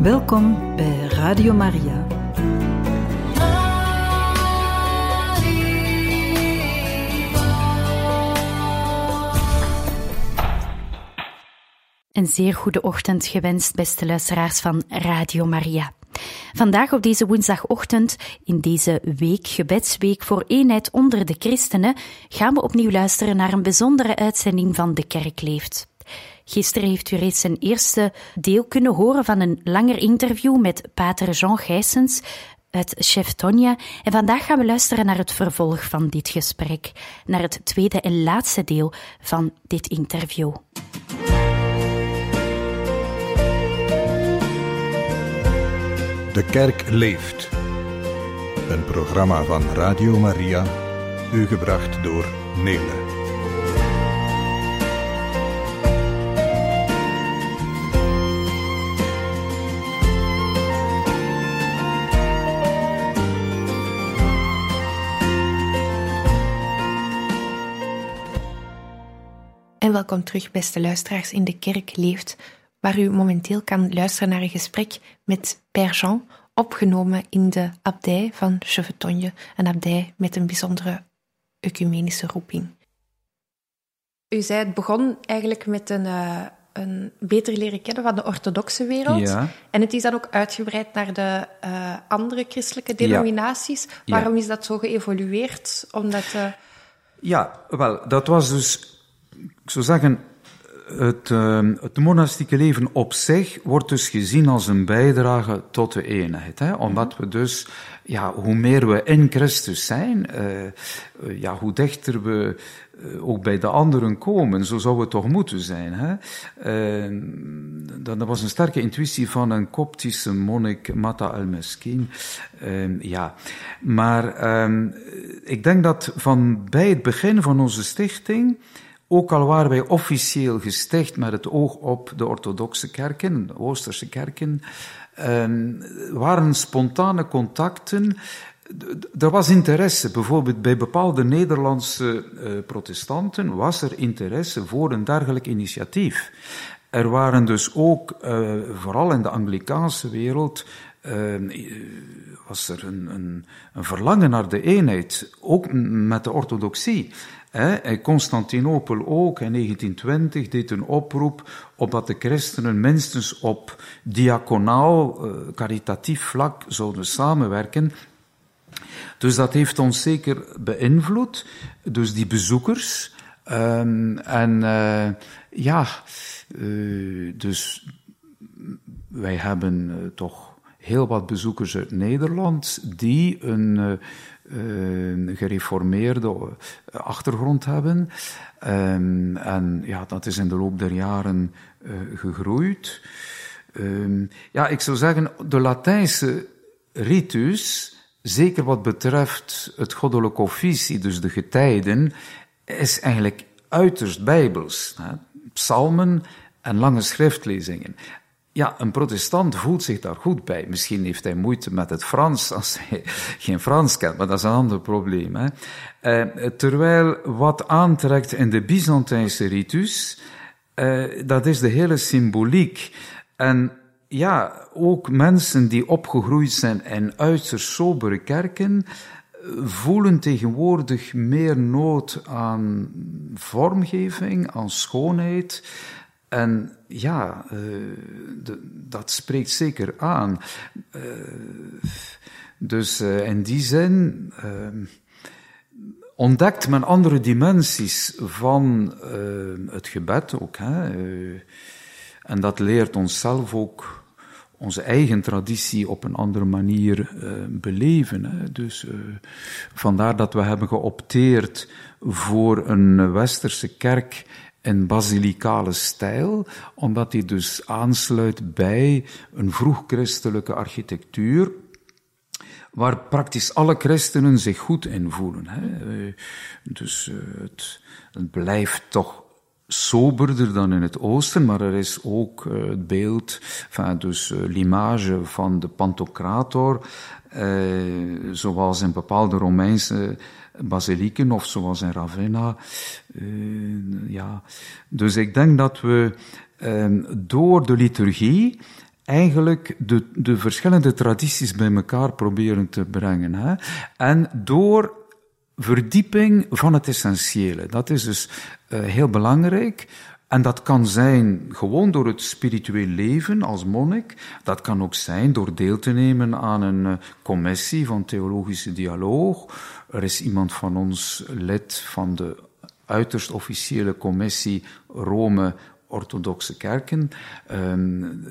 Welkom bij Radio Maria. Een zeer goede ochtend gewenst, beste luisteraars van Radio Maria. Vandaag op deze woensdagochtend, in deze week, gebedsweek voor eenheid onder de christenen, gaan we opnieuw luisteren naar een bijzondere uitzending van De Kerk Leeft. Gisteren heeft u reeds een eerste deel kunnen horen van een langer interview met pater Jean Gijsens uit Chef Tonia. En vandaag gaan we luisteren naar het vervolg van dit gesprek, naar het tweede en laatste deel van dit interview. De kerk leeft. Een programma van Radio Maria, u gebracht door Nele. En welkom terug, beste luisteraars, in De Kerk Leeft, waar u momenteel kan luisteren naar een gesprek met Père Jean, opgenomen in de abdij van Chevetogne, een abdij met een bijzondere ecumenische roeping. U zei het begon eigenlijk met een, uh, een beter leren kennen van de orthodoxe wereld. Ja. En het is dan ook uitgebreid naar de uh, andere christelijke denominaties. Ja. Waarom is dat zo geëvolueerd? Omdat... Uh... Ja, wel, dat was dus, ik zou zeggen, het, uh, het monastieke leven op zich wordt dus gezien als een bijdrage tot de eenheid. Hè? Omdat we dus, ja, hoe meer we in Christus zijn, uh, uh, ja, hoe dichter we ook bij de anderen komen. Zo zou het toch moeten zijn. Hè? dat, was een sterke intuïtie van een koptische monnik, Mata al-Meskin. ja, maar um, ik denk dat van bij het begin van onze stichting ook al waren wij officieel gesticht met het oog op de orthodoxe kerken, de Oosterse kerken, um, waren spontane contacten. Er was interesse, bijvoorbeeld bij bepaalde Nederlandse uh, protestanten was er interesse voor een dergelijk initiatief. Er waren dus ook, uh, vooral in de Anglikaanse wereld, uh, was er een, een verlangen naar de eenheid, ook met de orthodoxie. In Constantinopel ook in 1920 deed een oproep opdat de christenen minstens op diaconaal, caritatief vlak zouden samenwerken. Dus dat heeft ons zeker beïnvloed. Dus die bezoekers. Um, en uh, ja, dus wij hebben toch heel wat bezoekers uit Nederland die een uh, gereformeerde achtergrond hebben. Um, en ja, dat is in de loop der jaren uh, gegroeid. Um, ja, ik zou zeggen, de Latijnse ritus, zeker wat betreft het goddelijk officie, dus de getijden, is eigenlijk uiterst bijbels. Hè? Psalmen en lange schriftlezingen. Ja, een protestant voelt zich daar goed bij. Misschien heeft hij moeite met het Frans als hij geen Frans kent, maar dat is een ander probleem. Hè? Uh, terwijl wat aantrekt in de Byzantijnse ritus, uh, dat is de hele symboliek. En ja, ook mensen die opgegroeid zijn in uiterst sobere kerken, voelen tegenwoordig meer nood aan vormgeving, aan schoonheid. En ja, de, dat spreekt zeker aan. Uh, dus uh, in die zin ontdekt men andere dimensies van het gebed ook. Hè? en dat leert onszelf ook onze eigen traditie op een andere manier beleven. Dus vandaar dat we hebben geopteerd voor een westerse kerk in basilicale stijl, omdat die dus aansluit bij een vroeg-christelijke architectuur, waar praktisch alle christenen zich goed in voelen. Hè. Dus het, het blijft toch soberder dan in het oosten, maar er is ook het beeld, enfin, dus l'image van de Pantocrator, eh, zoals in bepaalde Romeinse basilieken of zoals in Ravenna. Ja. Dus ik denk dat we um, door de liturgie eigenlijk de, de verschillende tradities bij elkaar proberen te brengen. Hè? En door verdieping van het essentiële. Dat is dus uh, heel belangrijk. En dat kan zijn gewoon door het spiritueel leven als monnik. Dat kan ook zijn door deel te nemen aan een uh, commissie van theologische dialoog. Er is iemand van ons lid van de uiterst officiële commissie Rome orthodoxe kerken. Um,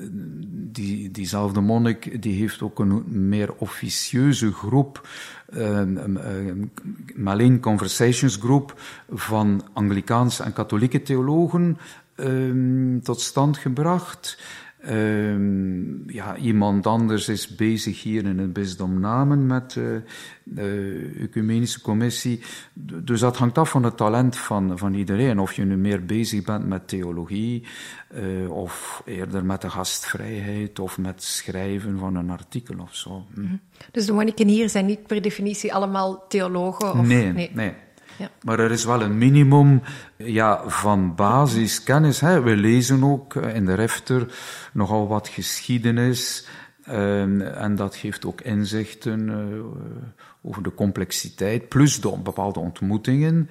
die, diezelfde monnik die heeft ook een meer officieuze groep, um, um, Malin Conversations Group, van Anglikaanse en katholieke theologen tot stand gebracht. Um, ja, iemand anders is bezig hier in het bisdom Namen met uh, de ecumenische commissie. Dus dat hangt af van het talent van, van iedereen. Of je nu meer bezig bent met theologie, uh, of eerder met de gastvrijheid, of met schrijven van een artikel of zo. Hm. Mhm. Dus de monniken hier zijn niet per definitie allemaal theologen? Of, nee, nee. nee. Ja. Maar er is wel een minimum ja, van basiskennis. Hè. We lezen ook eh, in de refter nogal wat geschiedenis. Um, en dat geeft ook inzichten uh, over de complexiteit, plus de bepaalde ontmoetingen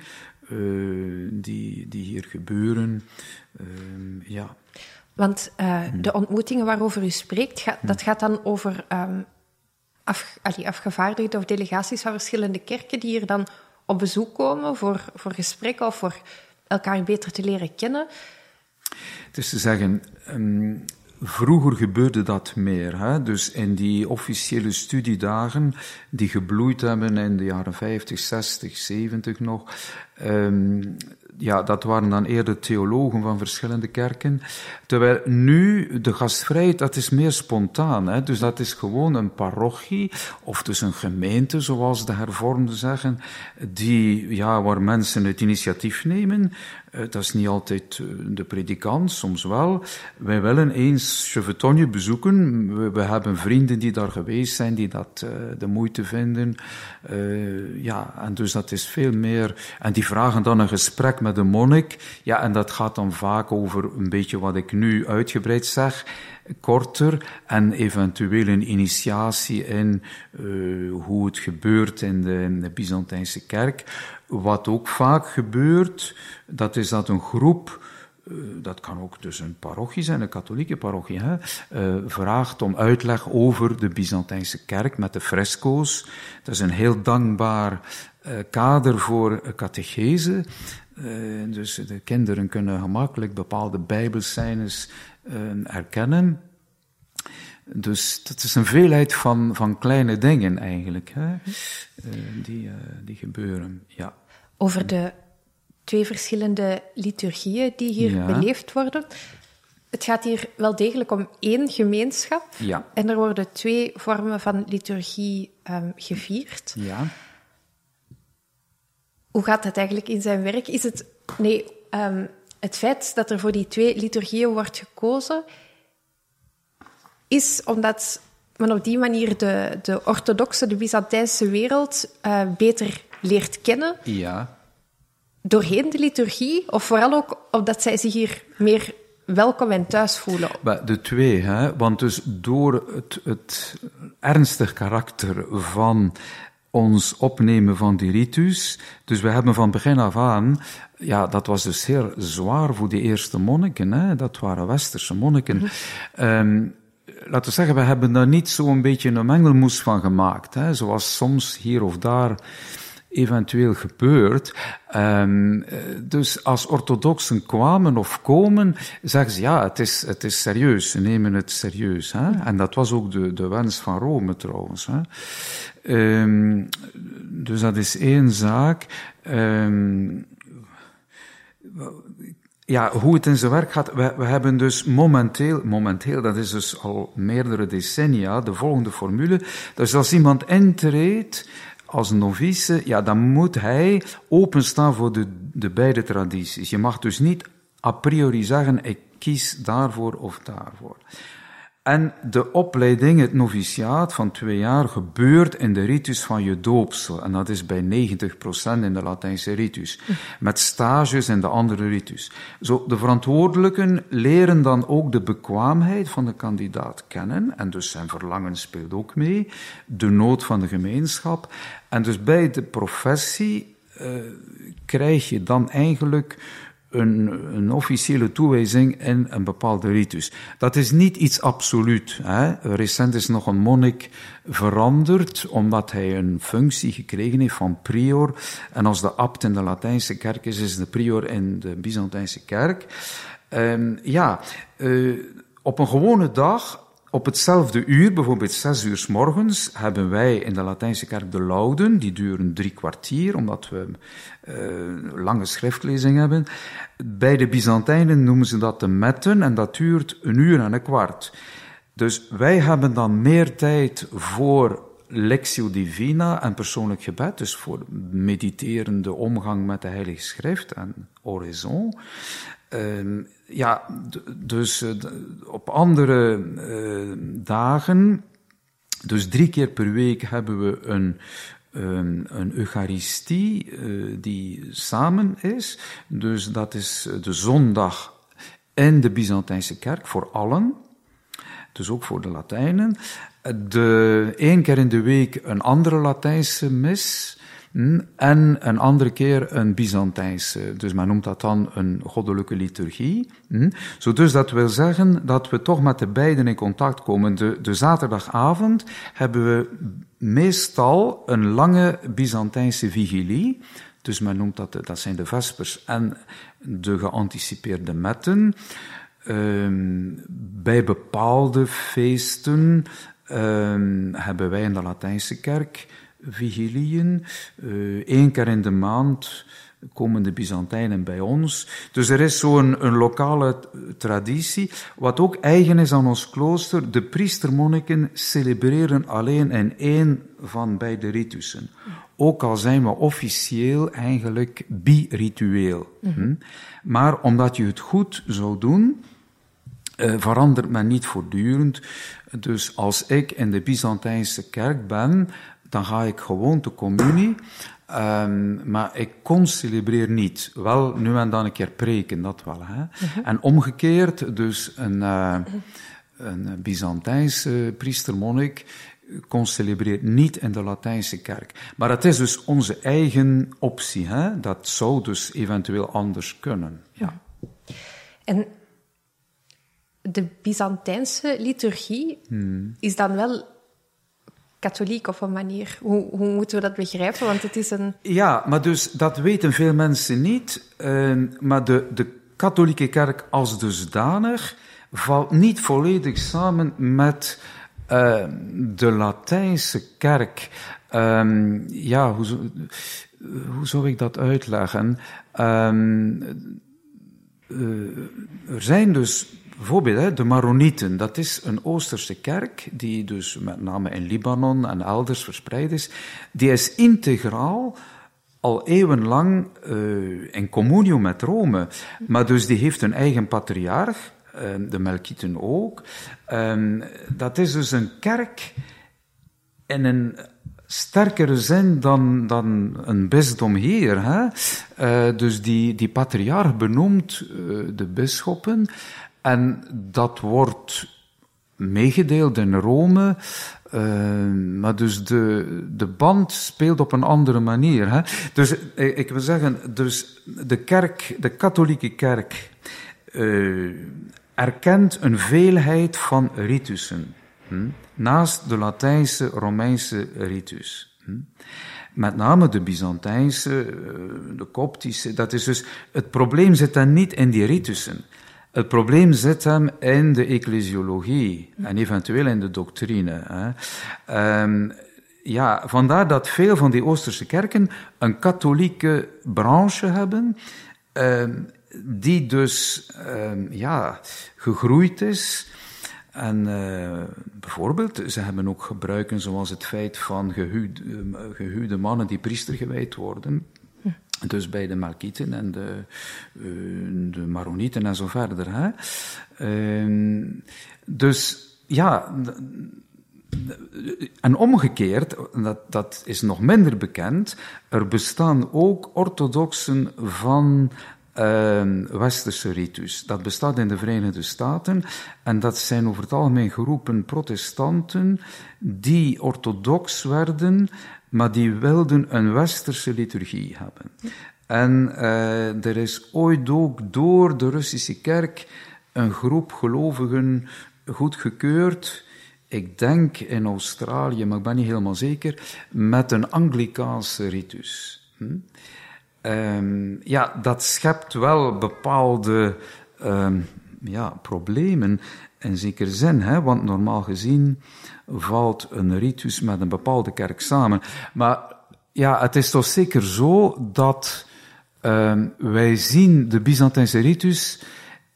uh, die, die hier gebeuren. Uh, ja. Want hmm. de ontmoetingen waarover u spreekt, gaat, dat gaat dan over um, af, allee, afgevaardigden of delegaties van verschillende kerken die hier dan op bezoek komen voor, voor gesprekken of voor elkaar beter te leren kennen? Is te zeggen, um, vroeger gebeurde dat meer. Hè? Dus in die officiële studiedagen, die gebloeid hebben in de jaren 50, 60, 70 nog, um, ja, dat waren dan eerder theologen van verschillende kerken. Terwijl nu de gastvrijheid, dat is meer spontaan. Hè? Dus dat is gewoon een parochie, of dus een gemeente, zoals de hervormden zeggen, die, ja, waar mensen het initiatief nemen. Uh, dat is niet altijd uh, de predikant, soms wel. Wij willen eens Chevetonje bezoeken. We, hebben vrienden die daar geweest zijn, die dat uh, de moeite vinden. ja, en dus dat is veel meer. En die vragen dan een gesprek met de monnik. Ja, en dat gaat dan vaak over een beetje wat ik nu uitgebreid zeg korter en eventueel een initiatie in hoe het gebeurt in de Byzantijnse kerk. Wat ook vaak gebeurt, dat is dat een groep uh, dat kan ook dus een parochie zijn, een katholieke parochie, hè, uh, vraagt om uitleg over de Byzantijnse kerk met de fresco's. Dat is een heel dankbaar uh, kader voor catechese. dus de kinderen kunnen gemakkelijk bepaalde bijbelscènes uh, erkennen. Dus dat is een veelheid van, van kleine dingen eigenlijk, hè, uh, die, uh, die gebeuren. Ja. Over de twee verschillende liturgieën die hier ja. beleefd worden. Het gaat hier wel degelijk om één gemeenschap. Ja. En er worden twee vormen van liturgie um, gevierd. Ja. Hoe gaat dat eigenlijk in zijn werk? Is het... Nee, um, het feit dat er voor die twee liturgieën wordt gekozen, is omdat men op die manier de, de orthodoxe, de Byzantijnse wereld uh, beter leert kennen. Ja. Doorheen de liturgie, of vooral ook omdat zij zich hier meer welkom en thuis voelen. De twee, hè? want dus door het, het ernstig karakter van ons opnemen van die ritus. Dus we hebben van begin af aan, ja, dat was dus heel zwaar voor die eerste monniken, hè? dat waren westerse monniken. Mm -hmm. Laten we zeggen, we hebben daar niet zo'n beetje een mengelmoes van gemaakt, hè? zoals soms hier of daar eventueel gebeurt. Um, dus als orthodoxen kwamen of komen, zeggen ze ja, het is, het is serieus, ze nemen het serieus. Hè? En dat was ook de, de wens van Rome trouwens. Hè? Um, dus dat is één zaak. Um, ja, hoe het in zijn werk gaat. We, we hebben dus momenteel, momenteel, dat is dus al meerdere decennia, de volgende formule. Dus als iemand intreedt als novice, ja, dan moet hij openstaan voor de, de beide tradities. Je mag dus niet a priori zeggen, ik kies daarvoor of daarvoor. En de opleiding, het noviciaat van twee jaar, gebeurt in de ritus van je doopsel. En dat is bij 90% in de Latijnse ritus. Met stages in de andere ritus. Zo, de verantwoordelijken leren dan ook de bekwaamheid van de kandidaat kennen. En dus zijn verlangen speelt ook mee. De nood van de gemeenschap. En dus bij de professie uh, krijg je dan eigenlijk een, een, officiële toewijzing in een bepaalde ritus. Dat is niet iets absoluut. Hè. Recent is nog een monnik veranderd, omdat hij een functie gekregen heeft van prior. En als de abt in de Latijnse kerk is, is de prior in de Byzantijnse kerk. Um, ja, uh, op een gewone dag op hetzelfde uur, bijvoorbeeld zes uur s morgens, hebben wij in de Latijnse kerk de lauden. Die duren drie kwartier, omdat we uh, lange schriftlezing hebben. Bij de Byzantijnen noemen ze dat de metten en dat duurt een uur en een kwart. Dus wij hebben dan meer tijd voor Lectio Divina en persoonlijk gebed, dus voor mediterende omgang met de Heilige Schrift en oraison. Uh, ja, dus uh, op andere uh, dagen, dus drie keer per week hebben we een, een, een Eucharistie uh, die samen is. Dus dat is de zondag in de Byzantijnse kerk voor allen. Dus ook voor de Latijnen. De, één keer in de week een andere Latijnse mis. En een andere keer een Byzantijnse. Dus men noemt dat dan een goddelijke liturgie. Zo dus dat wil zeggen dat we toch met de beiden in contact komen. De, zaterdagavond hebben we meestal een lange Byzantijnse vigilie. Dus men noemt dat, dat zijn de vespers en de geanticipeerde metten. Um, bij bepaalde feesten um, hebben wij in de Latijnse kerk vigilieën. Eén keer in de maand komen de Byzantijnen bij ons. Dus er is zo'n een lokale traditie. Wat ook eigen is aan ons klooster, de priestermonniken celebreren alleen in één van beide ritussen. Ook al zijn we officieel eigenlijk biritueel. Mm Maar omdat je het goed zou doen, uh, verandert men niet voortdurend. Dus als ik in de Byzantijnse kerk ben, dan ga ik gewoon de communie. Um, maar ik concelebreer niet. Wel nu en dan een keer preken, dat wel. Hè? Uh-huh. En omgekeerd, dus een, uh, een Byzantijnse priestermonnik concelebreert niet in de Latijnse kerk. Maar het is dus onze eigen optie. Hè? Dat zou dus eventueel anders kunnen. Ja. En de Byzantijnse liturgie hmm. is dan wel katholiek op een manier. Hoe, hoe, moeten we dat begrijpen? Want het is een... Ja, maar dus dat weten veel mensen niet. Maar de, de katholieke kerk als dusdanig valt niet volledig samen met uh, de Latijnse kerk. Um, ja, hoe, hoe zou ik dat uitleggen? Um, uh, er zijn dus Bijvoorbeeld de Maronieten, dat is een Oosterse kerk die dus met name in Libanon en elders verspreid is. Die is integraal al eeuwenlang uh, in communio met Rome. Maar dus die heeft een eigen patriarch, uh, de Melkieten ook. Uh, dat is dus een kerk in een sterkere zin dan, dan een bisdom hier. Hè? Uh, dus die, die patriarch benoemt uh, de bisschoppen en dat wordt meegedeeld in Rome. Uh, maar dus de, de band speelt op een andere manier. Hè? Dus eh, ik wil zeggen, dus de kerk, de katholieke kerk, uh, erkent een veelheid van ritussen. Hm? Naast de Latijnse, Romeinse ritus. Hm? Met name de Byzantijnse, de Koptische. Dat is dus, het probleem zit dan niet in die ritussen. Het probleem zit hem in de ecclesiologie en eventueel in de doctrine. Hè. Um, ja, vandaar dat veel van die Oosterse kerken een katholieke branche hebben, um, die dus um, ja, gegroeid is. En uh, bijvoorbeeld, ze hebben ook gebruiken zoals het feit van gehuwde, mannen die priester gewijd worden. Dus bij de Malkieten en de, uh, de Maronieten en zo verder. Hè. Uh, dus ja, en omgekeerd, dat, dat is nog minder bekend, er bestaan ook orthodoxen van uh, westerse ritus. Dat bestaat in de Verenigde Staten en dat zijn over het algemeen geroepen protestanten die orthodox werden, maar die wilden een westerse liturgie hebben. En uh, er is ooit ook door de Russische kerk een groep gelovigen goedgekeurd ik denk in Australië, maar ik ben niet helemaal zeker, met een Anglikaanse ritus. Hm? Um, ja, dat schept wel bepaalde um, ja, problemen in zekere zin, hè? want normaal gezien valt een ritus met een bepaalde kerk samen. Maar ja, het is toch zeker zo dat um, wij zien de Byzantijnse ritus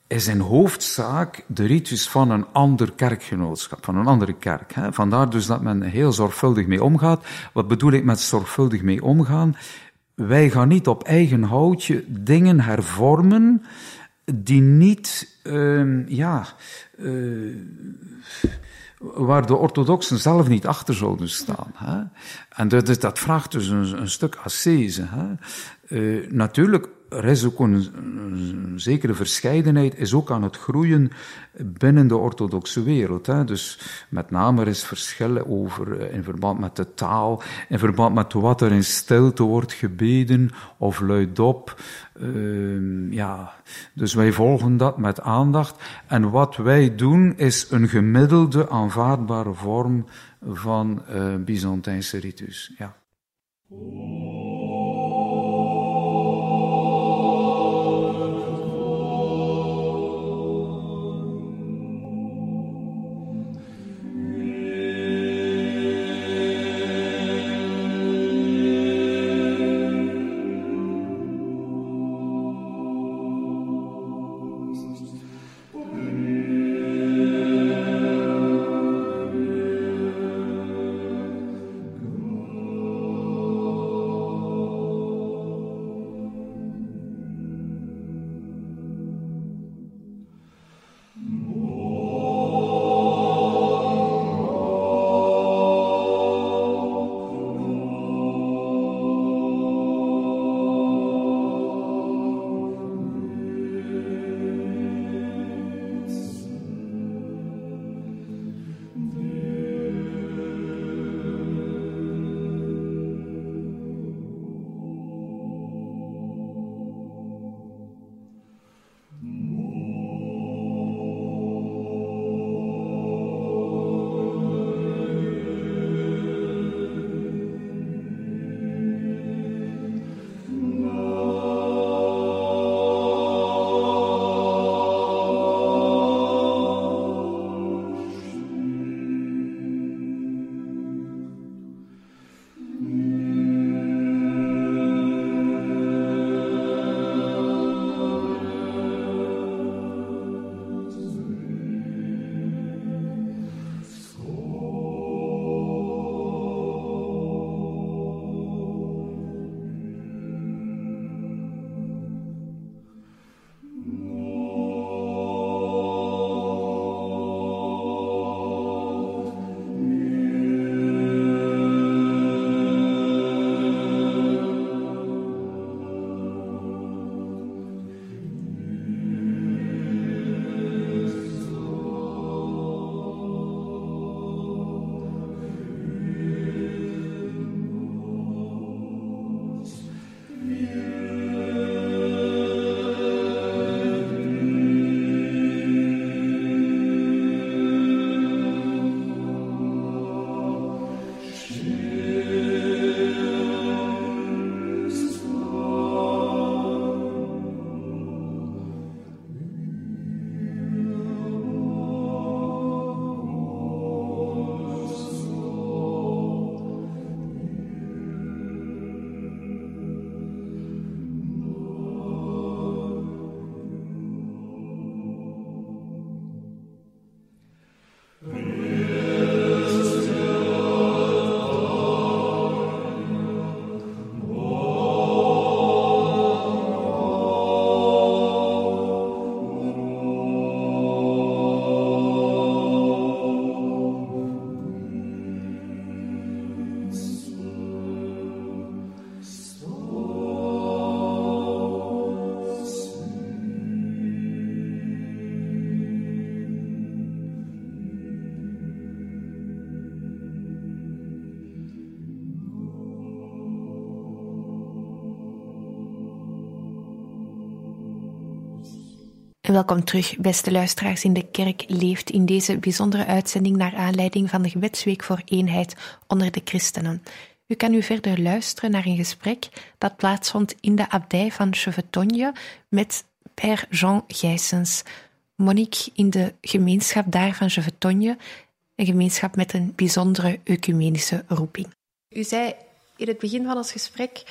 is in hoofdzaak de ritus van een ander kerkgenootschap, van een andere kerk. Hè. Vandaar dus dat men heel zorgvuldig mee omgaat. Wat bedoel ik met zorgvuldig mee omgaan? Wij gaan niet op eigen houtje dingen hervormen die niet, uh, ja, uh, waar de orthodoxen zelf niet achter zouden staan. Hè? En dat, dat vraagt dus een, stuk assese. Hè? Uh, natuurlijk er is ook een, zekere verscheidenheid, is ook aan het groeien binnen de orthodoxe wereld. Hè. Dus met name er is verschil over, eh, in verband met de taal, in verband met wat er in stilte wordt gebeden of luidop. Uh, ja, dus wij volgen dat met aandacht. En wat wij doen is een gemiddelde aanvaardbare vorm van uh, Byzantijnse ritus. Ja. Welkom terug, beste luisteraars in de kerk leeft in deze bijzondere uitzending naar aanleiding van de Gebedsweek voor Eenheid onder de christenen. U kan nu verder luisteren naar een gesprek dat plaatsvond in de abdij van Chevetonje met Père Jean Gijsens, monnik in de gemeenschap daar van Chevetonje, een gemeenschap met een bijzondere ecumenische roeping. U zei in het begin van ons gesprek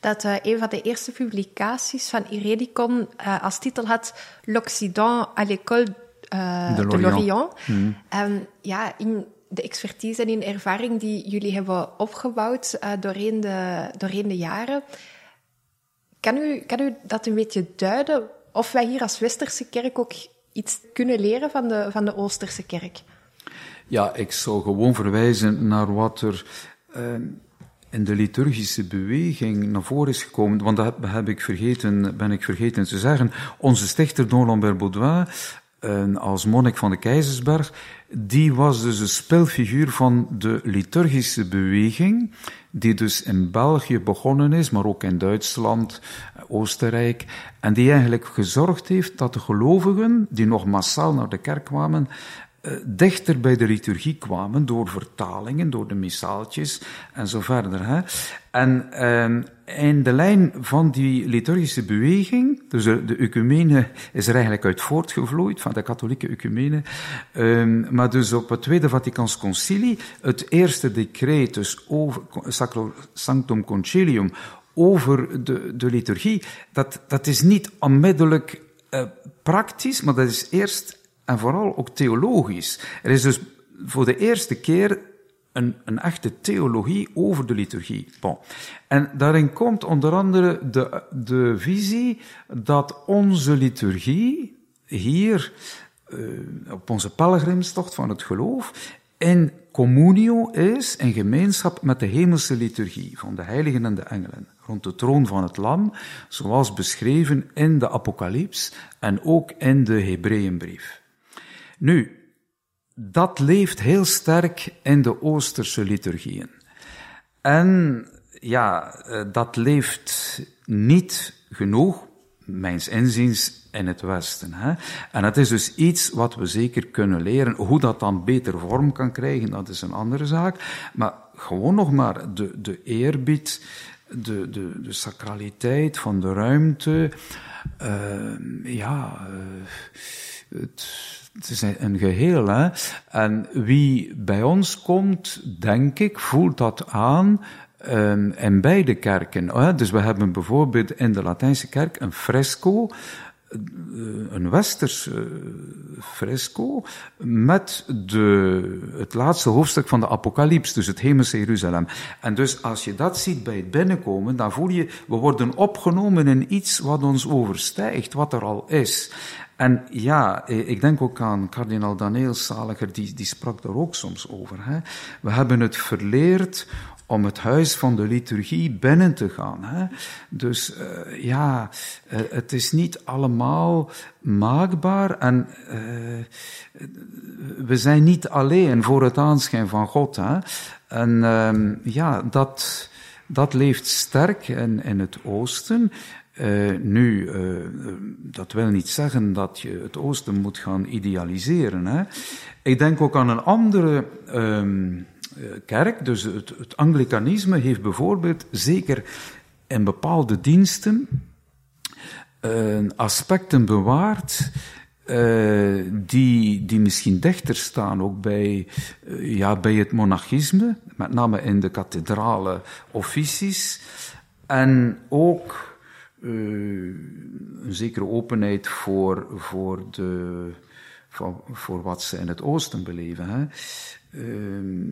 dat uh, een van de eerste publicaties van Iredicon uh, als titel had L'Occident à l'école uh, de l'Orient. Mm. Um, ja, in de expertise en in ervaring die jullie hebben opgebouwd doorheen, de, doorheen de jaren. Kan u, kan u dat een beetje duiden? Of wij hier als Westerse kerk ook iets kunnen leren van de, van de Oosterse kerk? Ja, ik zou gewoon verwijzen naar wat er in de liturgische beweging naar voren is gekomen, want dat heb ik vergeten, ben ik vergeten te zeggen. Onze stichter Don Lambert Baudouin, als monnik van de Keizersberg, die was dus een spelfiguur van de liturgische beweging, die dus in België begonnen is, maar ook in Duitsland, Oostenrijk, en die eigenlijk gezorgd heeft dat de gelovigen, die nog massaal naar de kerk kwamen, dichter bij de liturgie kwamen door vertalingen, door de missaaltjes en zo verder. Hè. En uh, in de lijn van die liturgische beweging, dus de, de ecumene is er eigenlijk uit voortgevloeid, van de katholieke ecumene, uh, maar dus op het Tweede Vaticaans Concilie, het eerste decreet, dus over Sacro Sanctum Concilium, over de, de liturgie, dat, dat is niet onmiddellijk uh, praktisch, maar dat is eerst en vooral ook theologisch. Er is dus voor de eerste keer een, een echte theologie over de liturgie. Bon. En daarin komt onder andere de, de visie dat onze liturgie hier uh, op onze pelgrimstocht van het geloof in communio is, in gemeenschap met de hemelse liturgie van de heiligen en de engelen, rond de troon van het lam, zoals beschreven in de apocalyps en ook in de Hebreeënbrief. Nu, dat leeft heel sterk in de Oosterse liturgieën. En ja, eh, dat leeft niet genoeg, mijns inziens, in het Westen. Hè? En het is dus iets wat we zeker kunnen leren. Hoe dat dan beter vorm kan krijgen, dat is een andere zaak. Maar gewoon nog maar de, de eerbied, de, de, de sacraliteit van de ruimte. Uh, ja, uh, het het is een geheel, hè. En wie bij ons komt, denk ik, voelt dat aan um, in beide kerken. Hè? Dus we hebben bijvoorbeeld in de Latijnse kerk een fresco, eh, een westers uh, fresco met de, het laatste hoofdstuk van de Apocalyps, dus het hemelse Jeruzalem. En dus als je dat ziet bij het binnenkomen, dan voel je, we worden opgenomen in iets wat ons overstijgt, wat er al is. En ja, eh, ik denk ook aan kardinaal Daniel Saliger, die, die sprak daar ook soms over. Hè. We hebben het verleerd om het huis van de liturgie binnen te gaan. Hè. Dus uh, ja, uh, het is niet allemaal maakbaar en we zijn niet alleen voor het aanschijn van God. Hè. En ja, dat, dat leeft sterk in, in het oosten. Uh, nu, uh, dat wil niet zeggen dat je het oosten moet gaan idealiseren. Hè. Ik denk ook aan een andere um, kerk, dus het, het Anglikanisme heeft bijvoorbeeld zeker in bepaalde diensten aspecten bewaard die, die misschien dichter staan ook bij, ja, bij het monarchisme, met name in de kathedrale officies, en ook een zekere openheid voor, voor, de, voor, voor wat ze in het oosten beleven. Hè. Uh,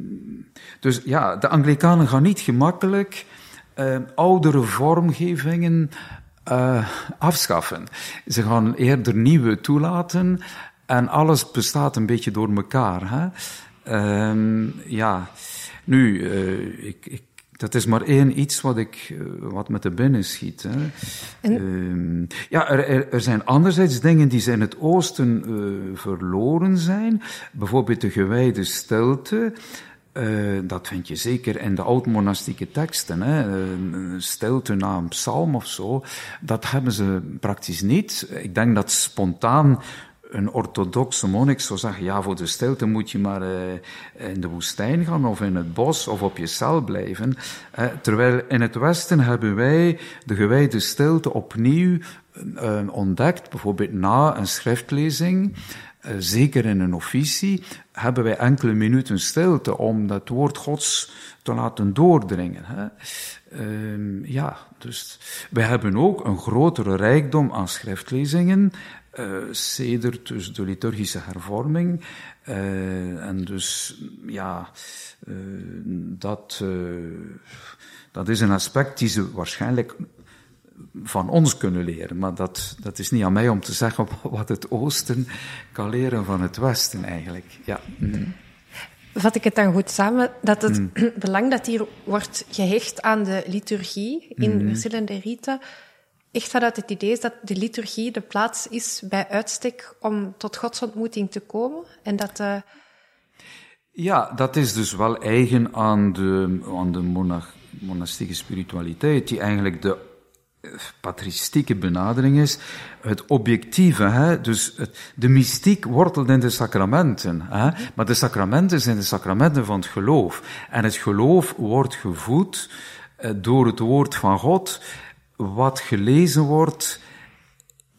dus ja, de Anglikanen gaan niet gemakkelijk uh, oudere vormgevingen uh, afschaffen. Ze gaan eerder nieuwe toelaten en alles bestaat een beetje door elkaar. Hè. Ehm, ja, nu, ik, ik dat is maar één iets wat, ik, eh, wat met de binnen schiet. Hè. En... Uh, ja, er, er, er, zijn anderzijds dingen die in het oosten uh, verloren zijn. Bijvoorbeeld de gewijde stilte. Uh, dat vind je zeker in de oud-monastieke teksten. Hè. Stilte na een psalm of zo. Dat hebben ze praktisch niet. Ik denk dat spontaan een orthodoxe monnik zou zeggen, ja, voor de stilte moet je maar uh, in de woestijn gaan of in het bos of op je cel blijven. Uh, terwijl in het Westen hebben wij de gewijde stilte opnieuw uh, ontdekt, bijvoorbeeld na een schriftlezing, zeker in een officie, hebben wij enkele minuten stilte om dat woord Gods te laten doordringen. Hè. Ehm, ja, dus wij hebben ook een grotere rijkdom aan schriftlezingen uh, sedert dus de liturgische hervorming. Uh, en dus, ja, dat, dat is een aspect die ze waarschijnlijk van ons kunnen leren. Maar dat, dat is niet aan mij om te zeggen wat het Oosten kan leren van het Westen eigenlijk. Ja. Mm. Vat ik het dan goed samen dat het mm. belang dat hier wordt gehecht aan de liturgie in mm. verschillende riten echt vanuit het idee is dat de liturgie de plaats is bij uitstek om tot godsontmoeting te komen. En dat, uh... Ja, dat is dus wel eigen aan de, aan de monach, monastieke spiritualiteit, die eigenlijk de eh, patristieke benadering is, het objectieve, hè? dus de mystiek wortelt in de sacramenten, hè? maar de sacramenten zijn de sacramenten van het geloof. En het geloof wordt gevoed eh, door het woord van God, wat gelezen wordt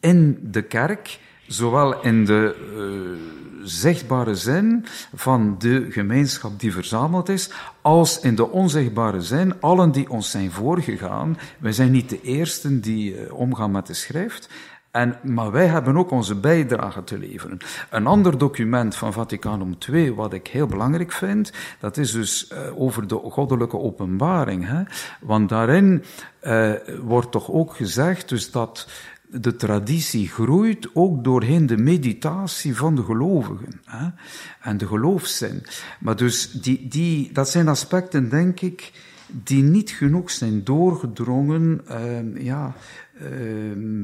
in de kerk, zowel in de uh, zichtbare zin van de gemeenschap die verzameld is, als in de onzichtbare zin, allen die ons zijn voorgegaan. Wij zijn niet de eersten die uh, omgaan met de schrift. En, maar wij hebben ook onze bijdrage te leveren. Een ander document van Vaticanum II, wat ik heel belangrijk vind, dat is dus uh, over de goddelijke openbaring. Hè? Want daarin uh, wordt toch ook gezegd dus dat de traditie groeit ook doorheen de meditatie van de gelovigen hè? en de geloofszin. Maar dus die, die, dat zijn aspecten, denk ik, die niet genoeg zijn doorgedrongen uh, ja, uh,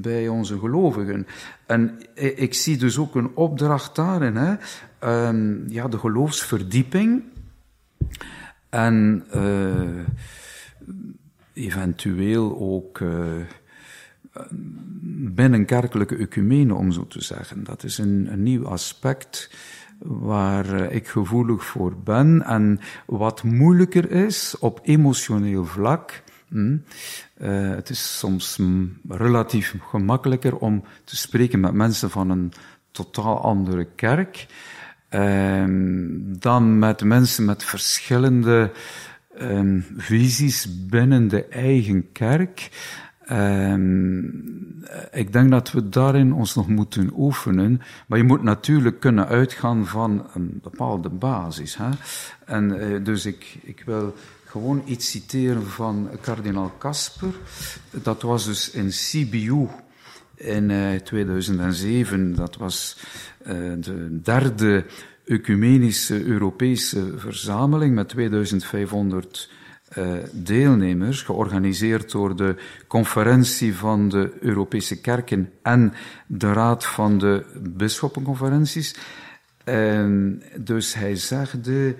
bij onze gelovigen. En ik zie dus ook een opdracht daarin, hè? Uh, ja, de geloofsverdieping en uh, eventueel ook binnenkerkelijke ecumene, om zo te zeggen. Dat is een, een nieuw aspect waar eh, ik gevoelig voor ben en wat moeilijker is op emotioneel vlak. Hm, uh, het is soms relatief gemakkelijker om te spreken met mensen van een totaal andere kerk uh, dan met mensen met verschillende uh, visies binnen de eigen kerk. Um, ik denk dat we daarin ons nog moeten oefenen. Maar je moet natuurlijk kunnen uitgaan van een bepaalde basis. Hè? En uh, dus ik, ik wil gewoon iets citeren van kardinaal Kasper. Dat was dus in Sibiu in uh, 2007. Dat was de derde ecumenische Europese verzameling met 2500 uh, deelnemers, georganiseerd door de conferentie van de Europese kerken en de raad van de bisschoppenconferenties. En dus hij zegde,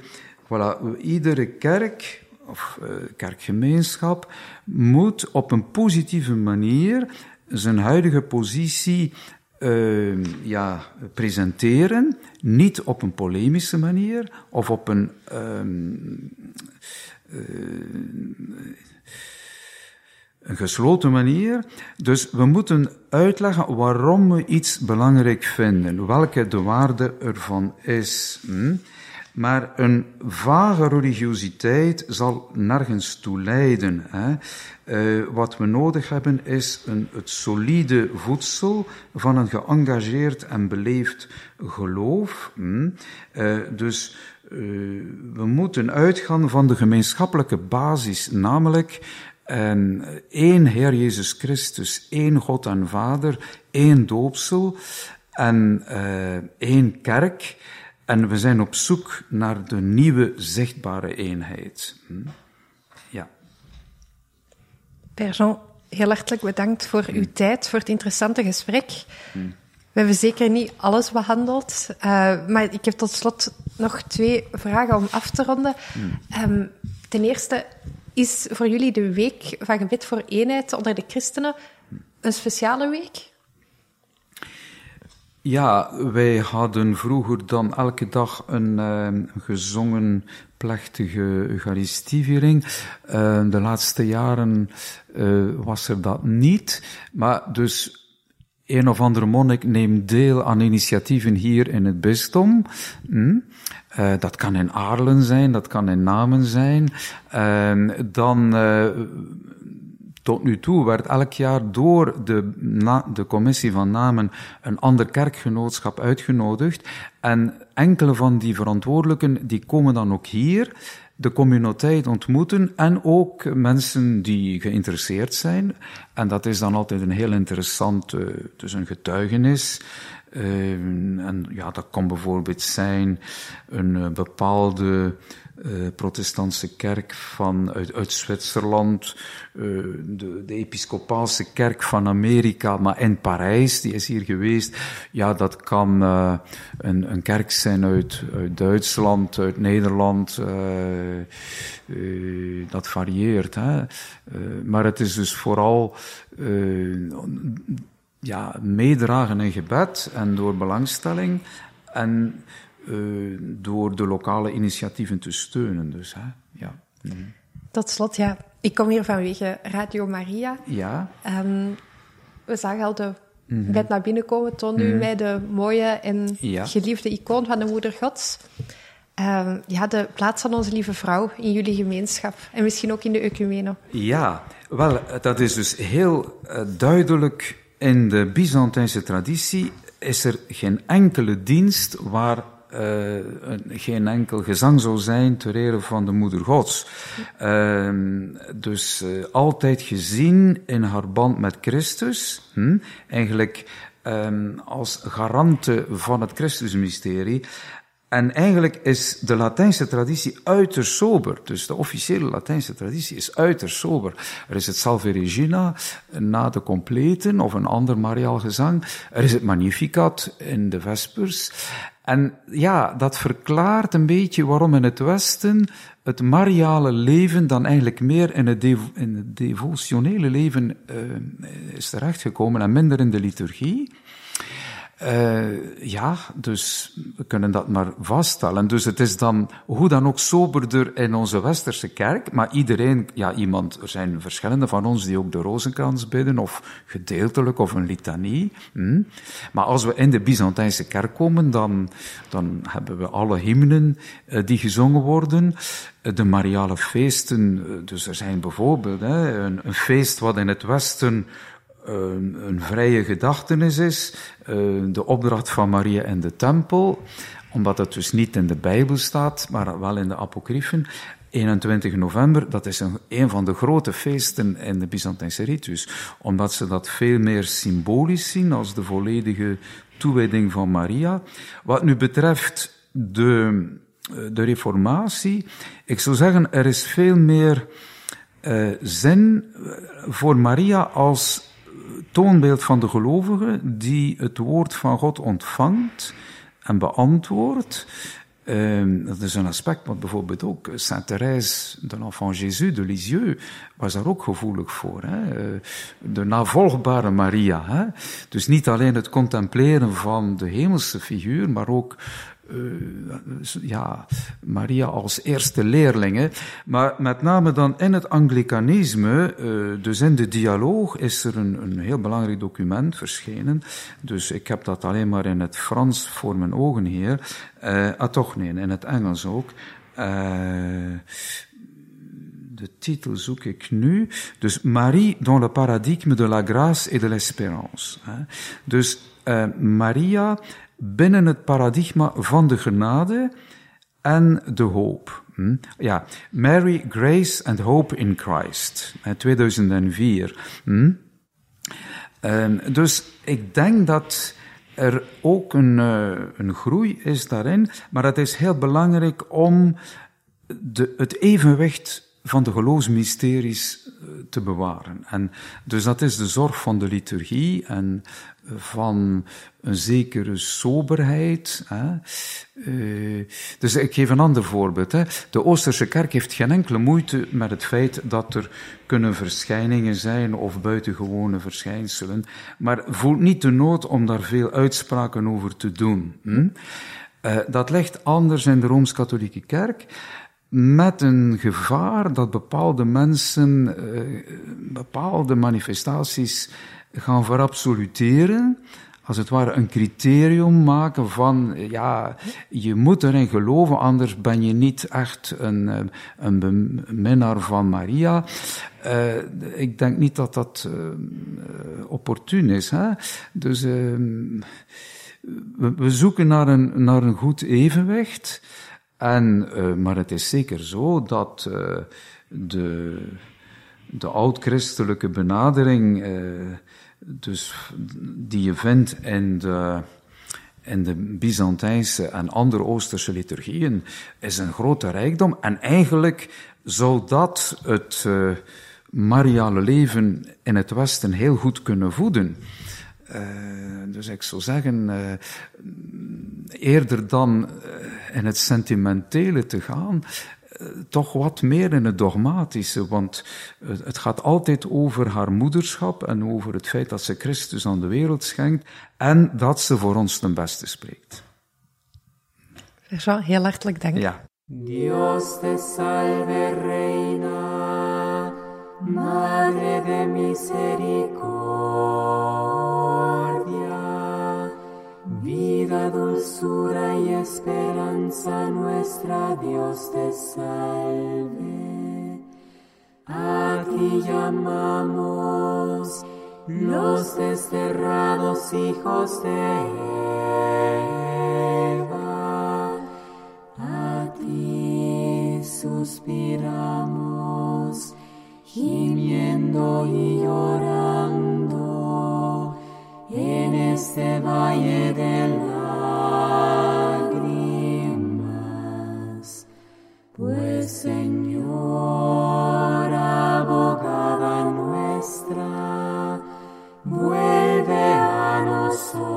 voilà, iedere kerk of uh, kerkgemeenschap moet op een positieve manier zijn huidige positie uh, ja, presenteren, niet op een polemische manier of op een um, een gesloten manier. Dus we moeten uitleggen waarom we iets belangrijk vinden, welke de waarde ervan is. Hm? Maar een vage religiositeit zal nergens toe leiden. Hè? Uh, wat we nodig hebben is een, het solide voedsel van een geëngageerd en beleefd geloof. Hm? Uh, dus we moeten uitgaan van de gemeenschappelijke basis, namelijk um, één Heer Jezus Christus, één God en Vader, één doopsel en één kerk. En we zijn op zoek naar de nieuwe zichtbare eenheid. Hm? Ja. Per Jean, heel hartelijk bedankt voor uw hm. tijd, voor het interessante gesprek. Hm. We hebben zeker niet alles behandeld, uh, maar ik heb tot slot nog twee vragen om af te ronden. Um, ten eerste, is voor jullie de week van gebed voor eenheid onder de christenen een speciale week? Ja, wij hadden vroeger dan elke dag een uh, gezongen plechtige Eucharistieviering. Uh, de laatste jaren uh, was er dat niet. Maar dus een of andere monnik neemt deel aan initiatieven hier in het bisdom. Hm? Uh, dat kan in Aarlen zijn, dat kan in Namen zijn. Uh, dan uh, tot nu toe werd elk jaar door de, de commissie van namen een ander kerkgenootschap uitgenodigd. En enkele van die verantwoordelijken die komen dan ook hier de communiteit ontmoeten en ook mensen die geïnteresseerd zijn. En dat is dan altijd een heel interessant, uh, dus een getuigenis. Uh, en ja, dat kan bijvoorbeeld zijn een uh, bepaalde uh, protestantse kerk van, uit, uit Zwitserland, de, de episcopaalse kerk van Amerika, maar in Parijs, die is hier geweest. Ja, dat kan een, een kerk zijn uit, uit Duitsland, uit Nederland. dat varieert. Hè? maar het is dus vooral ja, meedragen in gebed en door belangstelling. En uh, door de lokale initiatieven te steunen. Dus, hè? Ja. Mm. Tot slot, ja, ik kom hier vanwege Radio Maria. Ja. Um, we zagen al de mm -hmm. bed naar binnen komen. Toon u mm. mij de mooie en ja. geliefde icoon van de Moeder Gods. Um, ja, de plaats van onze lieve vrouw in jullie gemeenschap. En misschien ook in de ecumene. Ja, wel, dat is dus heel uh, duidelijk in de Byzantijnse traditie is er geen enkele dienst waar uh, geen enkel gezang zou zijn ter ere van de Moeder Gods. Uh, dus uh, altijd gezien in haar band met Christus, hm, eigenlijk um, als garante van het Christusmysterie. En eigenlijk is de Latijnse traditie uiterst sober. Dus de officiële Latijnse traditie is uiterst sober. Er is het Salve Regina na de completen of een ander mariaal gezang. Er is het Magnificat in de Vespers. En ja, dat verklaart een beetje waarom in het Westen het mariale leven dan eigenlijk meer in het, in het devotionele leven uh, is terechtgekomen en minder in de liturgie. Uh, ja, dus we kunnen dat maar vaststellen. Dus het is dan hoe dan ook soberder in onze westerse kerk, maar iedereen, ja, iemand, er zijn verschillende van ons die ook de rozenkrans bidden, of gedeeltelijk, of een litanie. Hm? Maar als we in de Byzantijnse kerk komen, dan, dan hebben we alle hymnen uh, die gezongen worden. De mariale feesten, dus er zijn bijvoorbeeld hè, een feest wat in het Westen een, een vrije gedachtenis is, uh, de opdracht van Maria en de tempel, omdat het dus niet in de Bijbel staat, maar wel in de apocryfen. 21 november, dat is een, een van de grote feesten in de Byzantijnse ritus, omdat ze dat veel meer symbolisch zien als de volledige toewijding van Maria. Wat nu betreft de, de reformatie, ik zou zeggen, er is veel meer uh, zin voor Maria als toonbeeld van de gelovige die het woord van God ontvangt en beantwoordt. Uh, dat is een aspect wat bijvoorbeeld ook Saint Thérèse de l'Enfant Jésus de Lisieux was daar ook gevoelig voor. Hè? Eh, de navolgbare Maria. Hè? Dus niet alleen het contempleren van de hemelse figuur, maar ook ja, Maria als eerste leerlinge. Maar met name dan in het Anglicanisme, uh, dus in de dialoog, is er een, een heel belangrijk document verschenen. Dus ik heb dat alleen maar in het Frans voor mijn ogen hier. Uh, ah, toch nee, in het Engels ook. De titel zoek ik nu. Dus Marie dans le paradigme de la grâce et de l'espérance. Dus Maria binnen het paradigma van de genade en de hoop. Hm? Ja, Mary, Grace and Hope in Christ, 2004. Hm? Ehm, dus ik denk dat er ook een, uh, een groei is daarin, maar het is heel belangrijk om de, het evenwicht van de geloofsmysteries eh, te bewaren. En dus dat is de zorg van de liturgie en van een zekere soberheid. Hè. Uh, dus ik geef een ander voorbeeld. Hè. De Oosterse kerk heeft geen enkele moeite met het feit dat er kunnen verschijningen zijn of buitengewone verschijnselen, maar voelt niet de nood om daar veel uitspraken over te doen. Hm? Dat ligt anders in de Rooms-Katholieke Kerk met een gevaar dat bepaalde mensen uh, bepaalde manifestaties gaan verabsoluteren, als het ware een criterium maken van, ja, je moet erin geloven, anders ben je niet echt een, eh, een beminnaar van Maria. Uh, ik denk niet dat dat uh, opportun is. Hè? Dus uh, we, we, zoeken naar een, naar een goed evenwicht. En, maar het is zeker zo dat de, de oud-christelijke benadering dus die je vindt in de, in de Byzantijnse en andere Oosterse liturgieën, is een grote rijkdom. En eigenlijk zou dat het mariale leven in het Westen heel goed kunnen voeden. Dus ik zou zeggen, eerder dan in het sentimentele te gaan, eh, toch wat meer in het dogmatische, want het gaat altijd over haar moederschap en over het feit dat ze Christus aan de wereld schenkt en dat ze voor ons ten beste spreekt. Jean, heel hartelijk dank. Ja. Dios te salve reina, madre de misericordia. Vida, dulzura y esperanza nuestra, Dios te salve. A ti llamamos los desterrados hijos de Eva. A ti suspiramos, gimiendo y llorando en este valle de lágrimas, pues Señor, abogada nuestra, vuelve a nosotros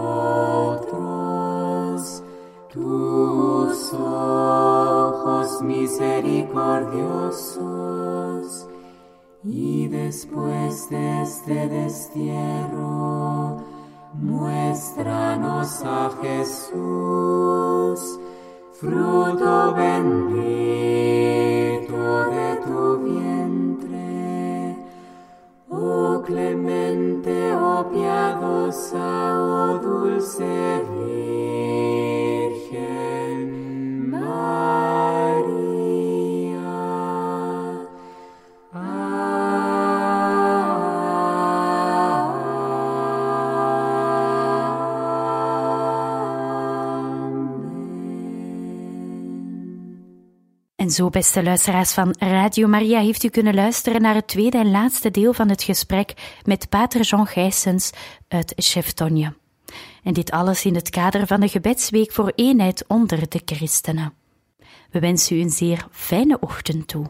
tus ojos misericordiosos. Y después de este destierro, Muéstranos a Jesús, fruto bendito de tu vientre. Oh clemente, oh piadosa, oh dulce zo, beste luisteraars van Radio Maria, heeft u kunnen luisteren naar het tweede en laatste deel van het gesprek met Pater Jean Gijsens uit Cheftonje. En dit alles in het kader van de gebedsweek voor eenheid onder de christenen. We wensen u een zeer fijne ochtend toe.